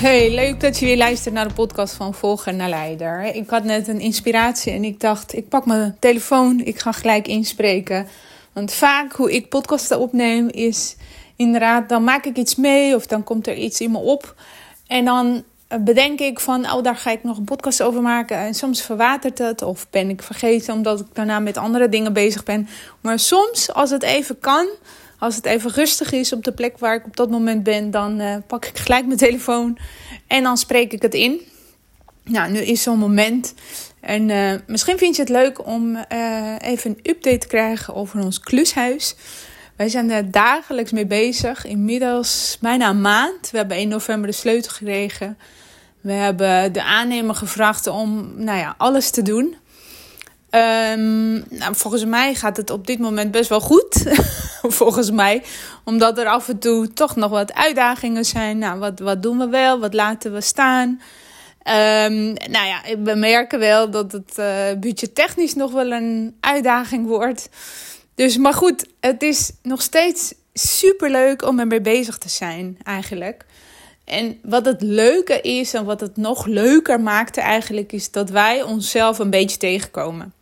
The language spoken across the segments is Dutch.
Hey, leuk dat je weer luistert naar de podcast van Volger naar Leider. Ik had net een inspiratie en ik dacht, ik pak mijn telefoon, ik ga gelijk inspreken. Want vaak hoe ik podcasten opneem is inderdaad, dan maak ik iets mee of dan komt er iets in me op. En dan bedenk ik van, oh daar ga ik nog een podcast over maken. En soms verwatert het of ben ik vergeten omdat ik daarna met andere dingen bezig ben. Maar soms, als het even kan, als het even rustig is op de plek waar ik op dat moment ben, dan uh, pak ik gelijk mijn telefoon en dan spreek ik het in. Nou, nu is zo'n moment. En uh, misschien vind je het leuk om uh, even een update te krijgen over ons klushuis. Wij zijn er dagelijks mee bezig. Inmiddels bijna een maand. We hebben in november de sleutel gekregen. We hebben de aannemer gevraagd om nou ja, alles te doen. Um, nou, volgens mij gaat het op dit moment best wel goed. volgens mij. Omdat er af en toe toch nog wat uitdagingen zijn. Nou, wat, wat doen we wel? Wat laten we staan? Um, nou ja, we merken wel dat het uh, budgettechnisch nog wel een uitdaging wordt. Dus, maar goed, het is nog steeds super leuk om ermee bezig te zijn, eigenlijk. En wat het leuke is en wat het nog leuker maakte eigenlijk, is dat wij onszelf een beetje tegenkomen.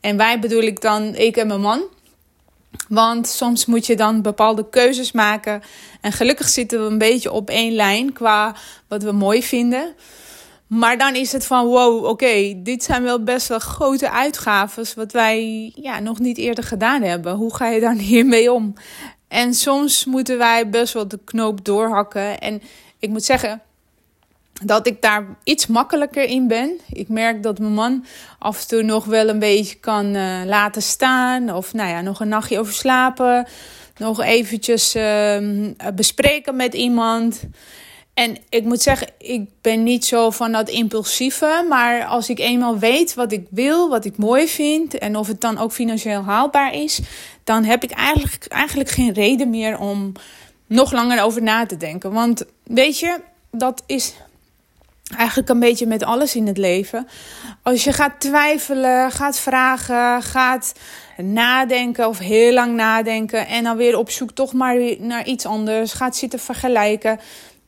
En wij bedoel ik dan ik en mijn man. Want soms moet je dan bepaalde keuzes maken. En gelukkig zitten we een beetje op één lijn qua wat we mooi vinden. Maar dan is het van wow, oké, dit zijn wel best wel grote uitgaven. Wat wij ja, nog niet eerder gedaan hebben. Hoe ga je dan hiermee om? En soms moeten wij best wel de knoop doorhakken. En ik moet zeggen, dat ik daar iets makkelijker in ben. Ik merk dat mijn man af en toe nog wel een beetje kan uh, laten staan. Of nou ja, nog een nachtje over slapen. Nog eventjes uh, bespreken met iemand. En ik moet zeggen, ik ben niet zo van dat impulsieve. Maar als ik eenmaal weet wat ik wil, wat ik mooi vind. En of het dan ook financieel haalbaar is. Dan heb ik eigenlijk, eigenlijk geen reden meer om nog langer over na te denken. Want weet je, dat is Eigenlijk een beetje met alles in het leven. Als je gaat twijfelen, gaat vragen, gaat nadenken of heel lang nadenken en dan weer op zoek toch maar naar iets anders, gaat zitten vergelijken,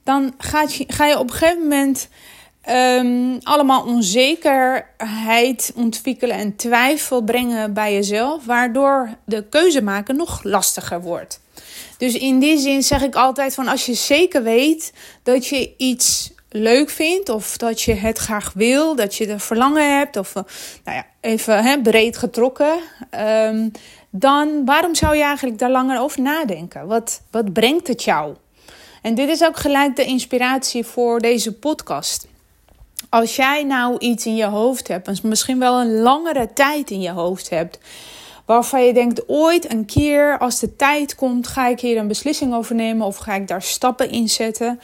dan gaat je, ga je op een gegeven moment um, allemaal onzekerheid ontwikkelen en twijfel brengen bij jezelf, waardoor de keuze maken nog lastiger wordt. Dus in die zin zeg ik altijd van als je zeker weet dat je iets leuk vindt of dat je het graag wil, dat je er verlangen hebt of eh, nou ja, even breed getrokken, um, dan waarom zou je eigenlijk daar langer over nadenken? Wat, wat brengt het jou? En dit is ook gelijk de inspiratie voor deze podcast. Als jij nou iets in je hoofd hebt, misschien wel een langere tijd in je hoofd hebt, waarvan je denkt ooit een keer als de tijd komt, ga ik hier een beslissing over nemen of ga ik daar stappen in zetten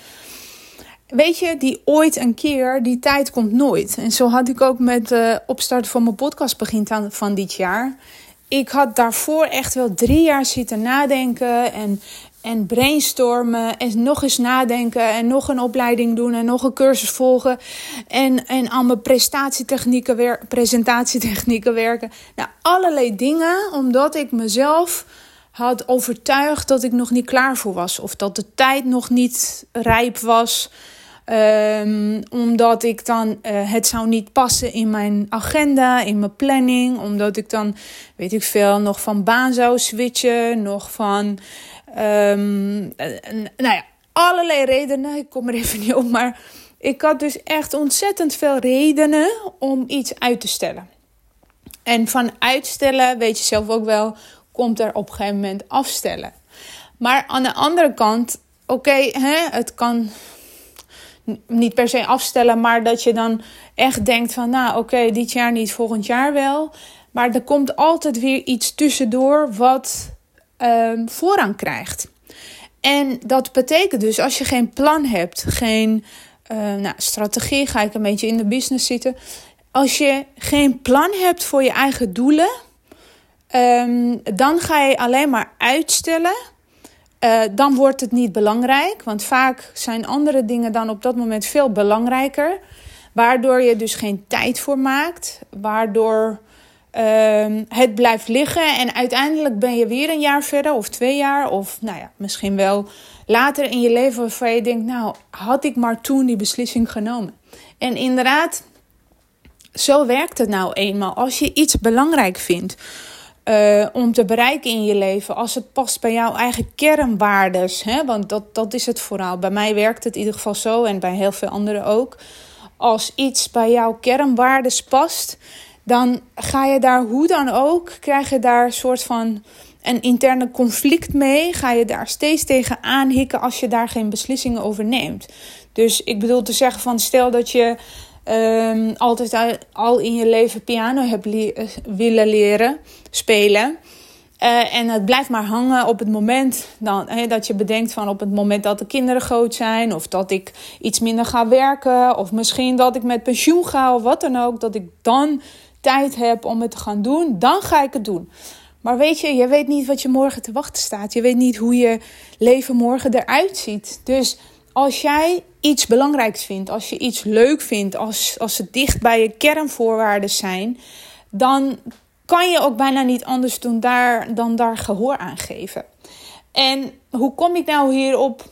Weet je, die ooit een keer, die tijd komt nooit. En zo had ik ook met de opstart van mijn podcast begin van dit jaar. Ik had daarvoor echt wel drie jaar zitten nadenken en, en brainstormen. En nog eens nadenken en nog een opleiding doen en nog een cursus volgen. En, en aan mijn prestatietechnieken wer presentatietechnieken werken. Nou, allerlei dingen, omdat ik mezelf had overtuigd dat ik nog niet klaar voor was. Of dat de tijd nog niet rijp was. Um, omdat ik dan, uh, het zou niet passen in mijn agenda, in mijn planning. Omdat ik dan, weet ik veel, nog van baan zou switchen. Nog van, um, nou ja, allerlei redenen. Ik kom er even niet op, maar ik had dus echt ontzettend veel redenen om iets uit te stellen. En van uitstellen, weet je zelf ook wel, komt er op een gegeven moment afstellen. Maar aan de andere kant, oké, het kan niet per se afstellen, maar dat je dan echt denkt van, nou oké, dit jaar niet, volgend jaar wel. Maar er komt altijd weer iets tussendoor wat um, voorrang krijgt. En dat betekent dus als je geen plan hebt, geen uh, nou, strategie, ga ik een beetje in de business zitten. als je geen plan hebt voor je eigen doelen, ehm, dan ga je alleen maar uitstellen. Uh, dan wordt het niet belangrijk, want vaak zijn andere dingen dan op dat moment veel belangrijker. Waardoor je dus geen tijd voor maakt, waardoor uh, het blijft liggen en uiteindelijk ben je weer een jaar verder of twee jaar of nou ja, misschien wel later in je leven waarvan je denkt, nou had ik maar toen die beslissing genomen. En inderdaad, zo werkt het nou eenmaal. Als je iets belangrijk vindt uh, om te bereiken in je leven, als het past bij jouw eigen kernwaardes, hè, want dat, dat is het vooral. Bij mij werkt het in ieder geval zo en bij heel veel anderen ook. Als iets bij jouw kernwaardes past, dan ga je daar hoe dan ook, krijg je daar een soort van een interne conflict mee. Ga je daar steeds tegen aanhikken als je daar geen beslissingen over neemt. Dus ik bedoel te zeggen van stel dat je um, altijd al in je leven piano hebt eh, willen leren spelen. Uh, en het blijft maar hangen op het moment dan, dat je bedenkt van op het moment dat de kinderen groot zijn, of dat ik iets minder ga werken, of misschien dat ik met pensioen ga of wat dan ook, dat ik dan tijd heb om het te gaan doen, dan ga ik het doen. Maar weet je, je weet niet wat je morgen te wachten staat. Je weet niet hoe je leven morgen eruit ziet. Dus als jij iets belangrijks vindt, als je iets leuk vindt, als, als ze dicht bij je kernvoorwaarden zijn, dan kan je ook bijna niet anders doen daar, dan daar gehoor aan geven. En hoe kom ik nou hierop?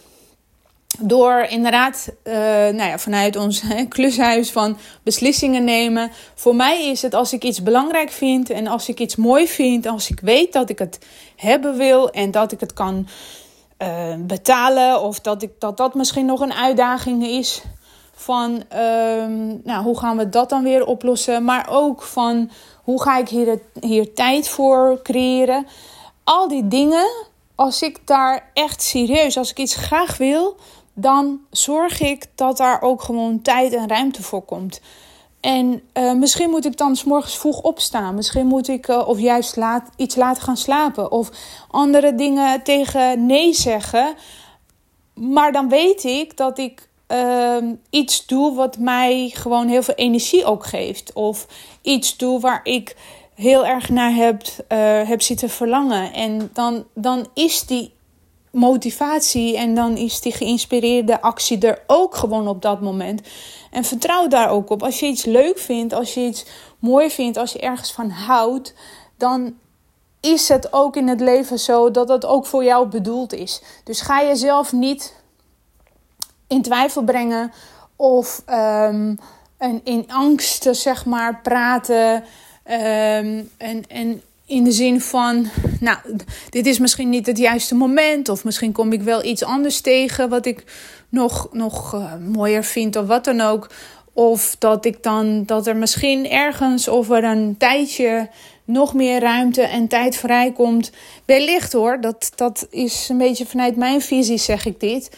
Door inderdaad uh, nou ja, vanuit ons klushuis van beslissingen nemen. Voor mij is het als ik iets belangrijk vind en als ik iets mooi vind, als ik weet dat ik het hebben wil en dat ik het kan uh, betalen of dat, ik, dat dat misschien nog een uitdaging is van uh, nou, hoe gaan we dat dan weer oplossen, maar ook van hoe ga ik hier, hier tijd voor creëren. Al die dingen, als ik daar echt serieus, als ik iets graag wil, dan zorg ik dat daar ook gewoon tijd en ruimte voor komt. En uh, misschien moet ik dan s morgens vroeg opstaan. Misschien moet ik uh, of juist laat, iets laten gaan slapen. Of andere dingen tegen nee zeggen. Maar dan weet ik dat ik uh, iets doe wat mij gewoon heel veel energie ook geeft. Of iets doe waar ik heel erg naar heb, uh, heb zitten verlangen. En dan, dan is die motivatie en dan is die geïnspireerde actie er ook gewoon op dat moment. En vertrouw daar ook op. Als je iets leuk vindt, als je iets mooi vindt, als je ergens van houdt, dan is het ook in het leven zo dat het ook voor jou bedoeld is. Dus ga jezelf niet in twijfel brengen of um, in angst, zeg maar, praten. Um, en, en in de zin van, nou, dit is misschien niet het juiste moment. Of misschien kom ik wel iets anders tegen wat ik nog, nog uh, mooier vind of wat dan ook. Of dat ik dan, dat er misschien ergens over een tijdje nog meer ruimte en tijd vrijkomt. Wellicht hoor, dat, dat is een beetje vanuit mijn visie zeg ik dit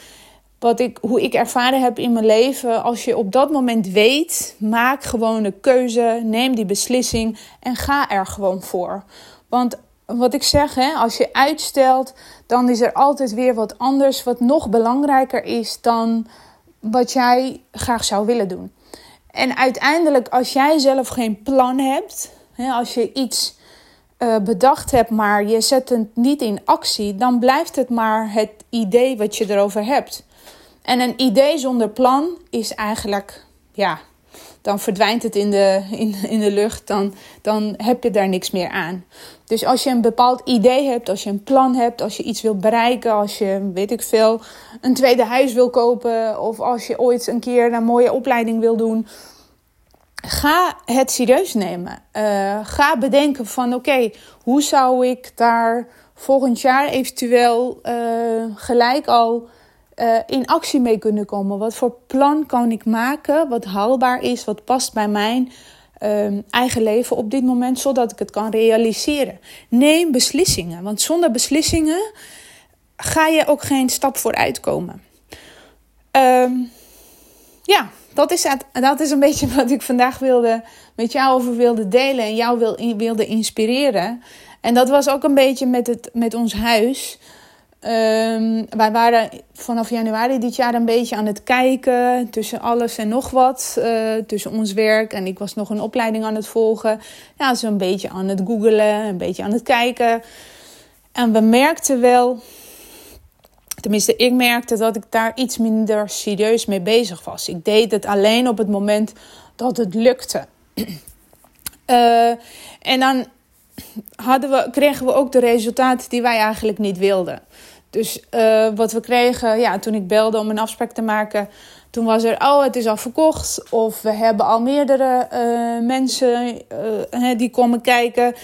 wat ik, hoe ik ervaren heb in mijn leven. Als je op dat moment weet, maak gewoon de keuze, neem die beslissing en ga er gewoon voor. Want wat ik zeg, hè, als je uitstelt, dan is er altijd weer wat anders wat nog belangrijker is dan wat jij graag zou willen doen. En uiteindelijk, als jij zelf geen plan hebt, hè, als je iets uh, bedacht hebt, maar je zet het niet in actie, dan blijft het maar het idee wat je erover hebt. En een idee zonder plan is eigenlijk, ja, dan verdwijnt het in de, in, in de lucht. Dan, dan heb je daar niks meer aan. Dus als je een bepaald idee hebt, als je een plan hebt, als je iets wil bereiken, als je, weet ik veel, een tweede huis wil kopen of als je ooit een keer een mooie opleiding wil doen, ga het serieus nemen. Uh, ga bedenken van oké, hoe zou ik daar volgend jaar eventueel uh, gelijk al uh, in actie mee kunnen komen. Wat voor plan kan ik maken, wat haalbaar is, wat past bij mijn uh, eigen leven op dit moment, zodat ik het kan realiseren. Neem beslissingen, want zonder beslissingen ga je ook geen stap vooruit komen. Um, ja, dat is, het, dat is een beetje wat ik vandaag wilde, met jou over wilde delen en jou wilde inspireren. En dat was ook een beetje met, het, met ons huis. Um, wij waren vanaf januari dit jaar een beetje aan het kijken tussen alles en nog wat. Uh, tussen ons werk en ik was nog een opleiding aan het volgen. Ja, zo een beetje aan het googelen, een beetje aan het kijken. En we merkten wel, tenminste ik merkte dat ik daar iets minder serieus mee bezig was. Ik deed het alleen op het moment dat het lukte. Uh, en dan hadden we, kregen we ook de resultaten die wij eigenlijk niet wilden. Dus uh, wat we kregen, ja, toen ik belde om een afspraak te maken, toen was er, oh, het is al verkocht. Of we hebben al meerdere uh, mensen uh, die komen kijken.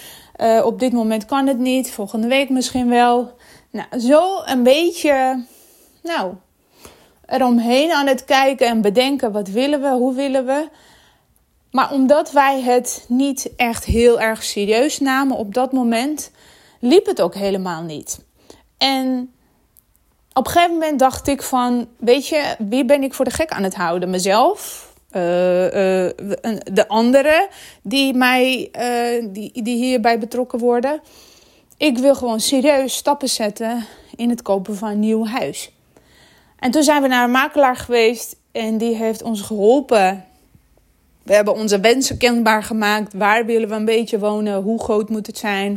op dit moment kan het niet, volgende week misschien wel. Nou, zo een beetje, nou, eromheen aan het kijken en bedenken, wat willen we, hoe willen we. Maar omdat wij het niet echt heel erg serieus namen op dat moment, liep het ook helemaal niet. En op een gegeven moment dacht ik van, weet je, wie ben ik voor de gek aan het houden? Mezelf? Uh, uh, de anderen die, mij, uh, die, die hierbij betrokken worden. Ik wil gewoon serieus stappen zetten in het kopen van een nieuw huis. En toen zijn we naar een makelaar geweest en die heeft ons geholpen. We hebben onze wensen kenbaar gemaakt. Waar willen we een beetje wonen? Hoe groot moet het zijn?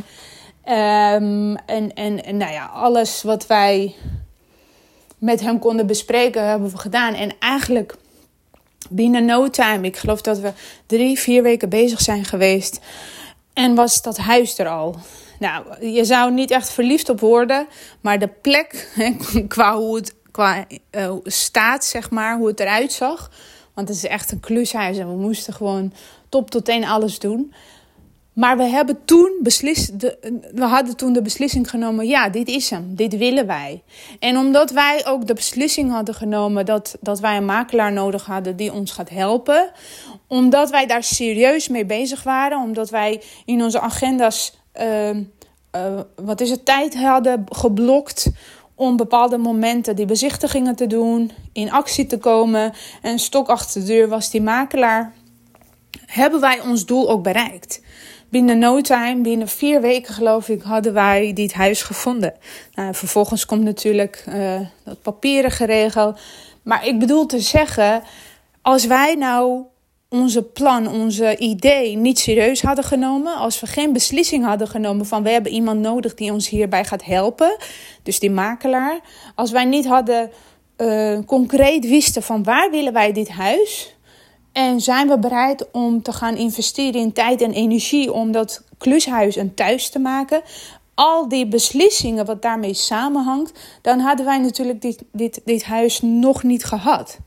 Um, en, en, en nou ja, alles wat wij met hem konden bespreken, hebben we gedaan. En eigenlijk binnen no time, ik geloof dat we drie, vier weken bezig zijn geweest. En was dat huis er al. Nou, je zou niet echt verliefd op worden, maar de plek, qua hoe het qua uh, staat, zeg maar, hoe het eruit zag. Want het is echt een klushuis en we moesten gewoon top tot teen alles doen. Maar we hebben toen beslist, we hadden toen de beslissing genomen, ja, dit is hem, dit willen wij. En omdat wij ook de beslissing hadden genomen dat, dat wij een makelaar nodig hadden die ons gaat helpen, omdat wij daar serieus mee bezig waren, omdat wij in onze agenda's, uh, uh, wat is het, tijd hadden geblokt om bepaalde momenten die bezichtigingen te doen, in actie te komen en stok achter de deur was die makelaar, hebben wij ons doel ook bereikt binnen no time, binnen vier weken geloof ik, hadden wij dit huis gevonden. Nou, vervolgens komt natuurlijk uh, dat papieren geregeld. Maar ik bedoel te zeggen, als wij nou onze plan, onze idee niet serieus hadden genomen, als we geen beslissing hadden genomen van we hebben iemand nodig die ons hierbij gaat helpen, dus die makelaar, als wij niet hadden uh, concreet wisten van waar willen wij dit huis, en zijn we bereid om te gaan investeren in tijd en energie om dat klushuis een thuis te maken? Al die beslissingen wat daarmee samenhangt, dan hadden wij natuurlijk dit, dit, dit huis nog niet gehad.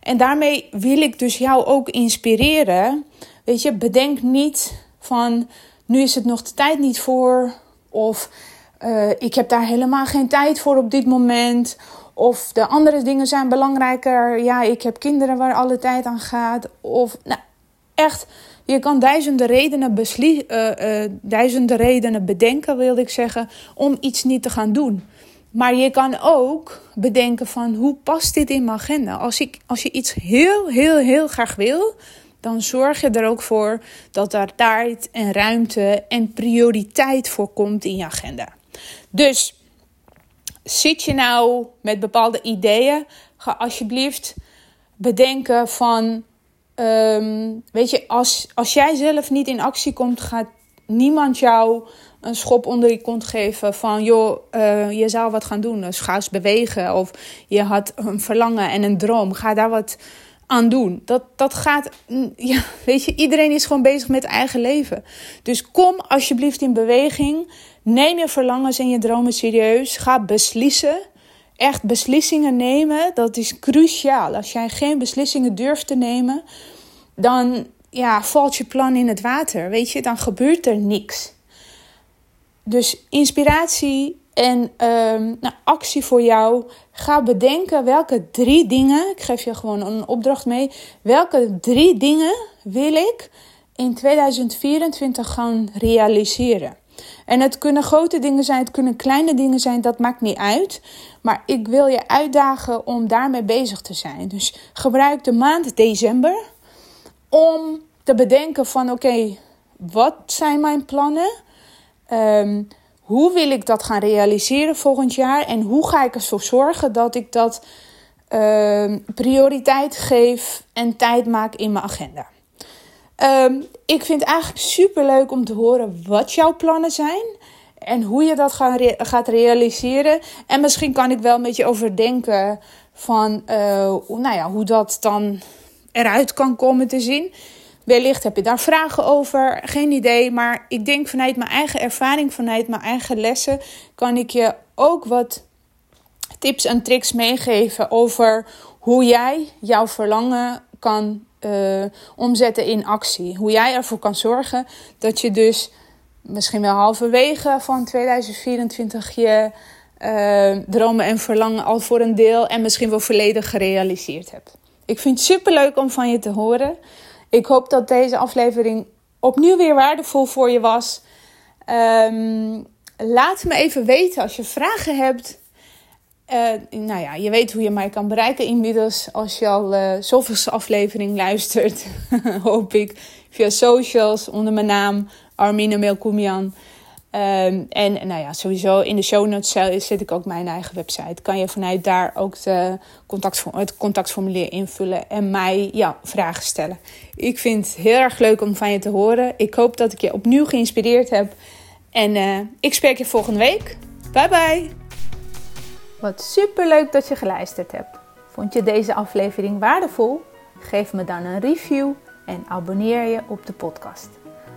En daarmee wil ik dus jou ook inspireren. Weet je, bedenk niet van nu is het nog de tijd niet voor. Of uh, ik heb daar helemaal geen tijd voor op dit moment. Of de andere dingen zijn belangrijker. Ja, ik heb kinderen waar alle tijd aan gaat. Of nou, echt, je kan duizenden redenen, beslie, uh, uh, duizenden redenen bedenken, wilde ik zeggen, om iets niet te gaan doen. Maar je kan ook bedenken van hoe past dit in mijn agenda? Als, ik, als je iets heel, heel, heel graag wil, dan zorg je er ook voor dat daar tijd en ruimte en prioriteit voor komt in je agenda. Dus zit je nou met bepaalde ideeën? Ga alsjeblieft bedenken van, ehm, weet je, als, als jij zelf niet in actie komt, gaat niemand jou een schop onder je kont geven van, joh, uh, je zou wat gaan doen. Dus ga eens bewegen. Of je had een verlangen en een droom. Ga daar wat aan doen. Dat, dat gaat, mm, ja, weet je, iedereen is gewoon bezig met eigen leven. Dus kom alsjeblieft in beweging. Neem je verlangens en je dromen serieus. Ga beslissen. Echt beslissingen nemen, dat is cruciaal. Als jij geen beslissingen durft te nemen, dan ja, valt je plan in het water. Weet je, dan gebeurt er niks. Dus inspiratie en um, nou, actie voor jou. Ga bedenken welke drie dingen, ik geef je gewoon een opdracht mee. Welke drie dingen wil ik in 2024 gaan realiseren? En het kunnen grote dingen zijn, het kunnen kleine dingen zijn, dat maakt niet uit. Maar ik wil je uitdagen om daarmee bezig te zijn. Dus gebruik de maand december om te bedenken van oké, wat zijn mijn plannen? Um, hoe wil ik dat gaan realiseren volgend jaar en hoe ga ik ervoor zorgen dat ik dat uh, prioriteit geef en tijd maak in mijn agenda. Um, ik vind het eigenlijk super leuk om te horen wat jouw plannen zijn en hoe je dat gaat realiseren. En misschien kan ik wel een beetje overdenken van uh, nou ja, hoe dat dan eruit kan komen te zien. Wellicht heb je daar vragen over, geen idee. Maar ik denk vanuit mijn eigen ervaring, vanuit mijn eigen lessen, kan ik je ook wat tips en tricks meegeven over hoe jij jouw verlangen kan uh, omzetten in actie. Hoe jij ervoor kan zorgen dat je dus misschien wel halverwege van 2024 je uh, dromen en verlangen al voor een deel en misschien wel volledig gerealiseerd hebt. Ik vind het super leuk om van je te horen. Ik hoop dat deze aflevering opnieuw weer waardevol voor je was. Um, laat me even weten als je vragen hebt. Uh, nou ja, je weet hoe je mij kan bereiken inmiddels als je al uh, zoveelste aflevering luistert. hoop ik. Via socials onder mijn naam Armine Melkoumian. Um, en nou ja, sowieso in de show notes zet ik ook mijn eigen website. Kan je vanuit daar ook de het contactformulier invullen en mij ja, vragen stellen. Ik vind het heel erg leuk om van je te horen. Ik hoop dat ik je opnieuw geïnspireerd heb. En uh, ik spreek je volgende week. Bye bye! Wat super leuk dat je geluisterd hebt. Vond je deze aflevering waardevol? Geef me dan een review en abonneer je op de podcast.